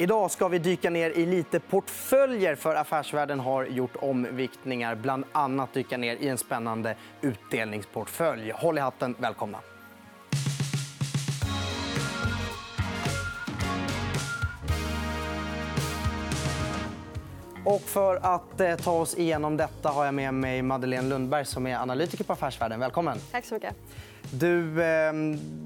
Idag ska vi dyka ner i lite portföljer för Affärsvärlden har gjort omviktningar. Bland annat dyka ner i en spännande utdelningsportfölj. Håll i hatten. Välkomna. Och för att eh, ta oss igenom detta har jag med mig Madeleine Lundberg som är analytiker på Affärsvärlden. Välkommen. Tack så mycket. Du, eh,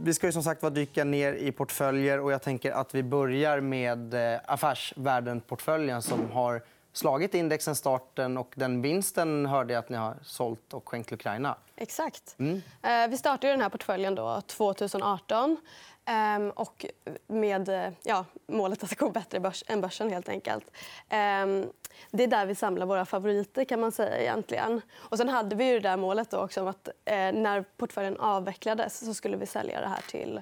vi ska ju som sagt dyka ner i portföljer. och Jag tänker att vi börjar med eh, Affärsvärlden-portföljen som har slagit indexen starten. och Den vinsten hörde jag att ni har sålt och skänkt till Ukraina. Exakt. Mm. Eh, vi startade den här portföljen då 2018. Ehm, och med eh, ja, målet att går bättre än börsen. helt enkelt. Ehm, det är där vi samlar våra favoriter. kan man säga egentligen. Och sen hade vi ju det där målet då också om att eh, när portföljen avvecklades så skulle vi sälja det här till,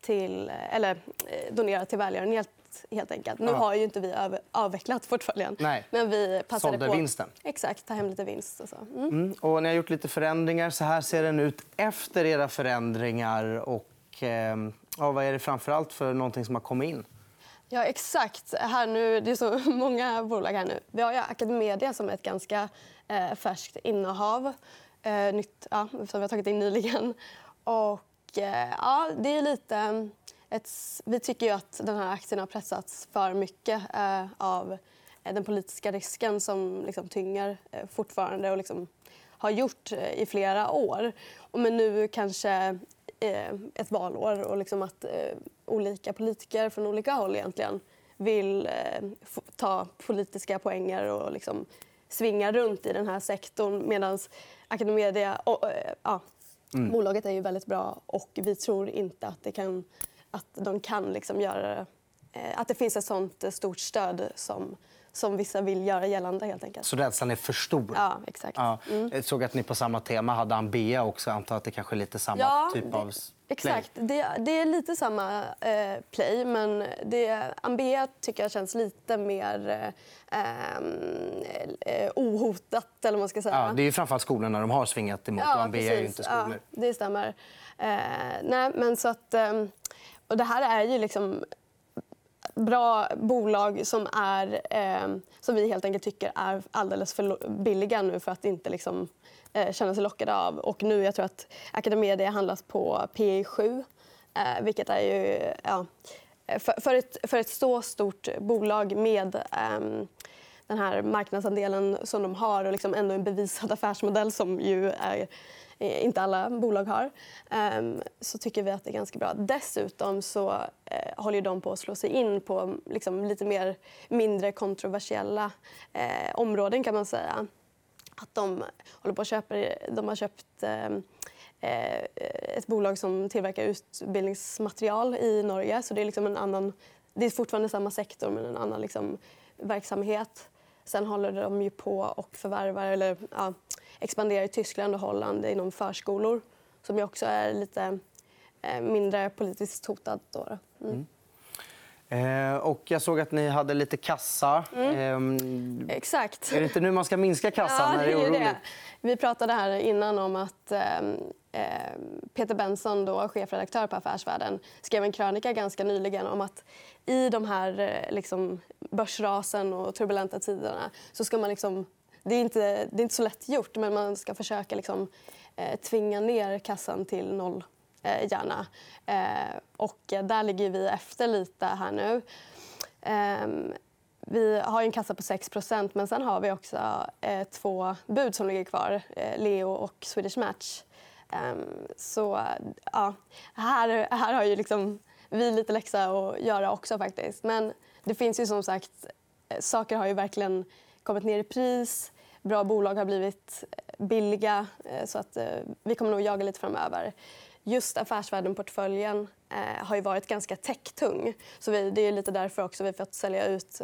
till eh, eller donera till välgörenhet. Helt enkelt. Nu har ju inte vi avvecklat portföljen. Nej. Men vi passade Sålde på... vinsten. Exakt, ta hem lite vinst. Och så. Mm. Mm. Och ni har gjort lite förändringar. Så här ser den ut efter era förändringar. Och, eh, ja, vad är det framför allt för någonting som har kommit in? Ja, exakt. Här nu, det är så många bolag här nu. Vi har ju Academedia som är ett ganska eh, färskt innehav. Eh, nytt, ja, som vi har tagit in nyligen. Och, eh, ja, det är lite... Eh, ett, vi tycker ju att den här aktien har pressats för mycket eh, av eh, den politiska risken som liksom tynger eh, fortfarande och liksom har gjort i flera år. Men nu kanske ett valår och liksom att eh, olika politiker från olika håll egentligen vill eh, ta politiska poänger och liksom svinga runt i den här sektorn. Medan Academedia... Och, ja, mm. Bolaget är ju väldigt bra och vi tror inte att, det kan, att de kan liksom göra att det finns ett sånt stort stöd som som vissa vill göra gällande. Helt enkelt. Så rädslan är för stor? Ja, exakt. Ja. Mm. Jag såg att ni på samma tema hade Ambea också. Jag antar att det kanske är lite samma ja, typ det... av play. Exakt. Det, det, är lite samma eh, play. Men det, Ambea tycker jag känns lite mer eh, eh, ohotat. Eller man ska säga. Ja, det är framförallt skolorna de har svingat emot. Ja, och Ambea precis. är inte skolor. Ja, det stämmer. Eh, nej, men så att, eh, och det här är ju liksom bra bolag som, är, eh, som vi helt enkelt tycker är alldeles för billiga nu för att inte liksom, eh, känna sig lockade av. Och nu, jag tror att Academedia handlas på P 7 eh, vilket är ju... Ja, eh, för, för, ett, för ett så stort bolag med eh, den här marknadsandelen som de har och liksom ändå en bevisad affärsmodell som ju är eh, inte alla bolag har, ehm, så tycker vi att det är ganska bra. Dessutom så eh, håller de på att slå sig in på liksom lite mer mindre kontroversiella eh, områden. kan man säga. Att de, håller på att köpa, de har köpt ehm, ett bolag som tillverkar utbildningsmaterial i Norge. Så det, är liksom en annan, det är fortfarande samma sektor, men en annan liksom verksamhet. Sen håller de ju på och förvärvar, eller, ja, expanderar i Tyskland och Holland inom förskolor som ju också är lite eh, mindre politiskt hotad. Då. Mm. Eh, och jag såg att ni hade lite kassa. Mm. Eh, Exakt. Är det inte nu man ska minska kassan? Ja, när det är? Det. Vi pratade här innan om att eh, Eh, Peter Benson, då, chefredaktör på Affärsvärlden skrev en krönika ganska nyligen om att i de här eh, liksom, börsrasen och turbulenta tiderna så ska man liksom det är, inte, det är inte så lätt gjort, men man ska försöka liksom, eh, tvinga ner kassan till noll. Eh, gärna. Eh, och där ligger vi efter lite här nu. Eh, vi har en kassa på 6% men sen har vi också eh, två bud som ligger kvar. Eh, Leo och Swedish Match. Ehm, så ja, här, här har ju liksom vi lite läxa att göra också. faktiskt. Men det finns ju som sagt... Eh, saker har ju verkligen kommit ner i pris. Bra bolag har blivit eh, billiga. Eh, så att, vi kommer nog jaga lite framöver. Just Affärsvärlden-portföljen har ju varit ganska techtung. Så vi, det är lite därför också vi har fått sälja ut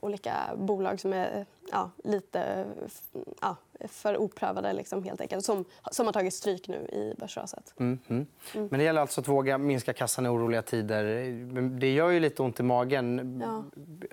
olika bolag som är ja, lite ja, för oprövade liksom, helt enkelt. Som, som har tagit stryk nu i börsraset. Mm, mm. Mm. Men det gäller alltså att våga minska kassan i oroliga tider. Det gör ju lite ont i magen.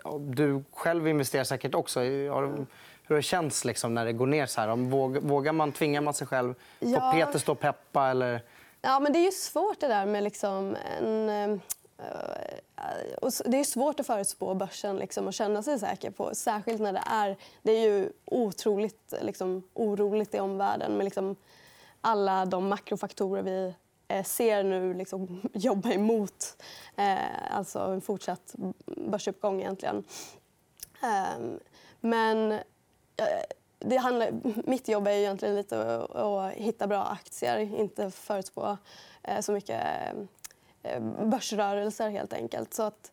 Ja. Du själv investerar säkert också. Har hur det känns liksom, när det går ner så här? Vågar man, tvingar man sig själv? Får. Peter stå och peppa? Eller... Ja, men det är ju svårt det där med liksom en... Eh, och det är svårt att förutspå börsen liksom, och känna sig säker på. Särskilt när det är, det är ju otroligt liksom, oroligt i omvärlden med liksom, alla de makrofaktorer vi eh, ser nu liksom, jobba emot eh, alltså en fortsatt börsuppgång egentligen. Ehm, eh, men det handlar, mitt jobb är egentligen lite att, att hitta bra aktier, inte förutspå eh, så mycket eh, börsrörelser helt enkelt. Så att,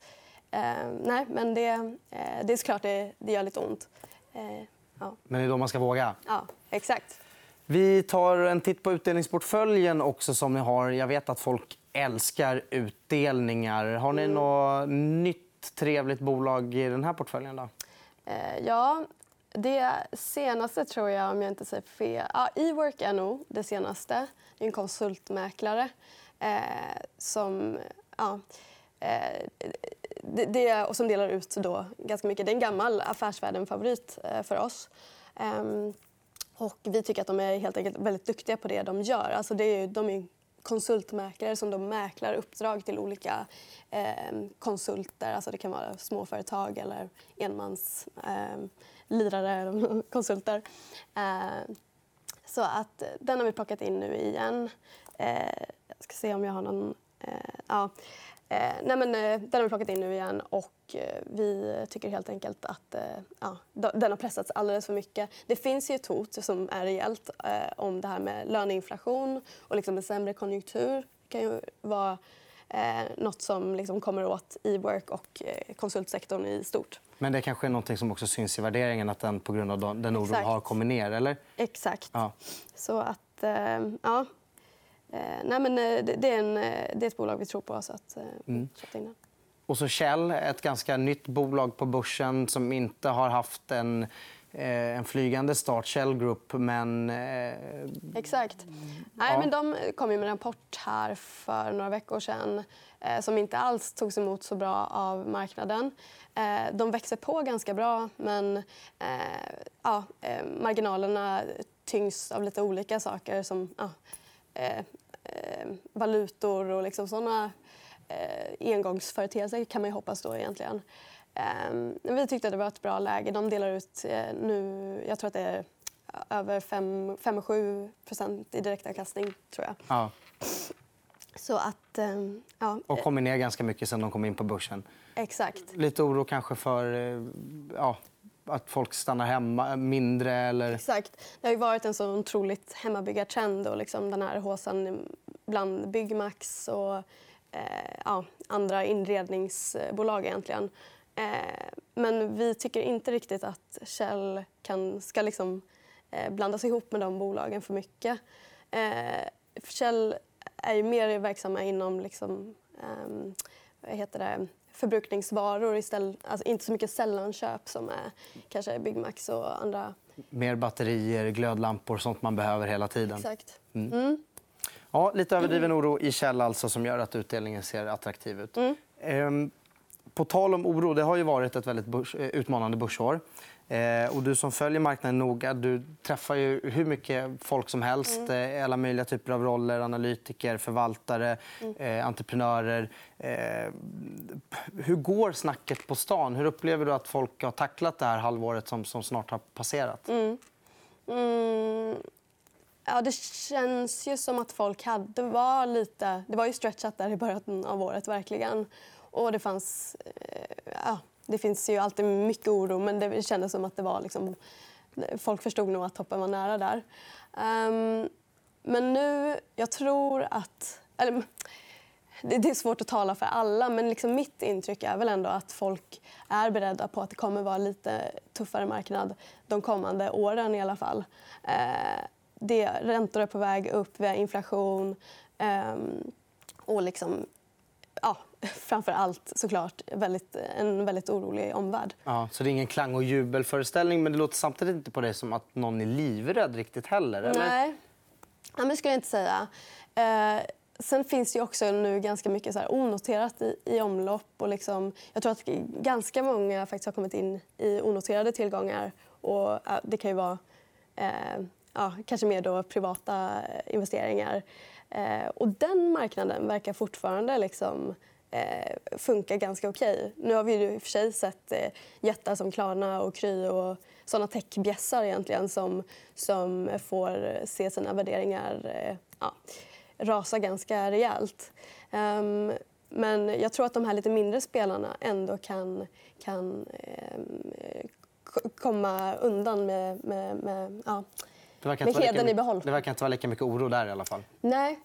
eh, nej, men det, eh, det är såklart det, det gör lite ont. Eh, ja. Men det är då man ska våga? Ja, exakt. Vi tar en titt på utdelningsportföljen också som ni har. Jag vet att folk älskar utdelningar. Har ni mm. något nytt trevligt bolag i den här portföljen? Då? Eh, ja, det senaste tror jag, om jag inte säger fel... Ja, Ework är nog det senaste. Det är en konsultmäklare eh, som... Ja, eh, det, det, och som delar ut då ganska mycket. Det är en gammal Affärsvärlden-favorit eh, för oss. Ehm, och vi tycker att de är helt enkelt väldigt duktiga på det de gör. Alltså det är, de är konsultmäklare som de mäklar uppdrag till olika eh, konsulter. Alltså det kan vara småföretag eller enmans eh, lirare konsulter. Eh, så att den har vi plockat in nu igen. Eh, ska se om jag har någon... Eh, ja. Eh, nej men, eh, den har vi plockat in nu igen och vi tycker helt enkelt att ja, den har pressats alldeles för mycket. Det finns ju ett hot som är rejält om det här med löneinflation och liksom en sämre konjunktur. Det kan ju vara eh, något som liksom kommer åt e-work och eh, konsultsektorn i stort. Men det kanske är något som också syns i värderingen, att den på grund av den oron har kommit ner? Eller? Exakt. Ja. Så att, eh, ja. Eh, nej, men, eh, det, är en, eh, det är ett bolag vi tror på. Så att, mm. in Och så Shell, ett ganska nytt bolag på börsen som inte har haft en en flygande start, Shell Group. Men... Exakt. Nej, men de kom med en rapport här för några veckor sedan som inte alls togs emot så bra av marknaden. De växer på ganska bra, men ja, marginalerna tyngs av lite olika saker som ja, valutor och liksom såna eh, engångsföreteelser kan man ju hoppas då egentligen. Eh, vi tyckte att det var ett bra läge. De delar ut eh, nu, jag tror att det är över 5-7% i direktavkastning tror jag. Ja. Så att, eh, ja. Och kommit ner ganska mycket sen de kom in på börsen. Exakt. Lite oro kanske för eh, ja, att folk stannar hemma eh, mindre? Eller... Exakt. Det har ju varit en så otroligt hemmabyggartrend och liksom den här håsan bland Byggmax och eh, ja, andra inredningsbolag egentligen. Eh, men vi tycker inte riktigt att Kjell kan, ska liksom, eh, blandas ihop med de bolagen för mycket. Eh, Kjell är ju mer verksamma inom liksom, ehm, vad heter det, förbrukningsvaror istället, alltså inte så mycket sällanköp som är kanske Byggmax och andra. Mer batterier, glödlampor, sånt man behöver hela tiden. Exakt. Mm. Mm. Ja, lite överdriven oro i Kjell alltså, som gör att utdelningen ser attraktiv ut. Mm. Ehm, på tal om oro, det har ju varit ett väldigt börs, utmanande börsår. Eh, och du som följer marknaden noga du träffar ju hur mycket folk som helst. Mm. Eh, alla möjliga typer av roller. Analytiker, förvaltare, mm. eh, entreprenörer. Eh, hur går snacket på stan? Hur upplever du att folk har tacklat det här halvåret som, som snart har passerat? Mm. mm. Ja, det känns ju som att folk hade... var lite... Det var ju stretchat där i början av året. verkligen. Och det fanns... Det finns ju alltid mycket oro, men det kändes som att det var liksom, folk förstod nog att toppen var nära där. Um, men nu, jag tror att... Eller, det, det, är svårt att tala för alla, men liksom mitt intryck är väl ändå att folk är beredda på att det kommer vara lite tuffare marknad de kommande åren i alla fall. Uh, det, räntor är på väg upp, vi har inflation um, och liksom ja, framför allt såklart väldigt, en väldigt orolig omvärld. Ja, så det är ingen klang och jubelföreställning men det låter samtidigt inte på dig som att någon är livrädd riktigt heller? Eller? Nej, ja, men skulle jag inte säga. Eh, sen finns det också nu ganska mycket så här onoterat i, i omlopp. Och liksom, jag tror att ganska många faktiskt har kommit in i onoterade tillgångar. Och, det kan ju vara eh, ja, kanske mer då privata investeringar. Eh, och den marknaden verkar fortfarande liksom, eh, funka ganska okej. Nu har vi ju i och för sig sett eh, jättar som Klarna och Kry och såna techbjässar egentligen som, som får se sina värderingar eh, ja, rasa ganska rejält. Um, men jag tror att de här lite mindre spelarna ändå kan, kan eh, komma undan med, med, med, ja, med heden i behåll. Det verkar inte vara lika mycket oro där i alla fall. Nej.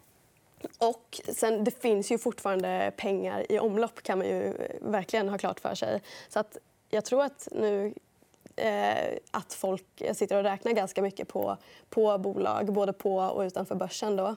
Och sen, det finns ju fortfarande pengar i omlopp kan man ju verkligen ha klart för sig. Så att jag tror att nu eh, att folk sitter och räknar ganska mycket på, på bolag, både på och utanför börsen. Då.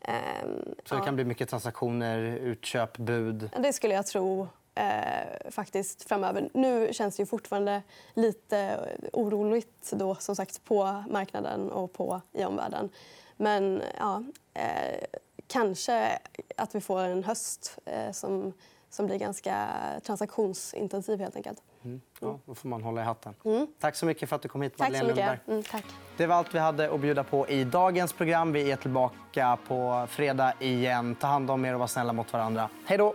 Ehm, så det kan bli mycket transaktioner, utköp, bud? Det skulle jag tro eh, faktiskt framöver. Nu känns det ju fortfarande lite oroligt då, som sagt, på marknaden och på, i omvärlden. Men ja, eh, kanske att vi får en höst eh, som, som blir ganska transaktionsintensiv helt enkelt. Mm. Ja, då får man hålla i hatten. Mm. Tack så mycket för att du kom hit, Madeleine mycket. Mm, tack. Det var allt vi hade att bjuda på i dagens program. Vi är tillbaka på fredag igen. Ta hand om er och var snälla mot varandra. Hej då!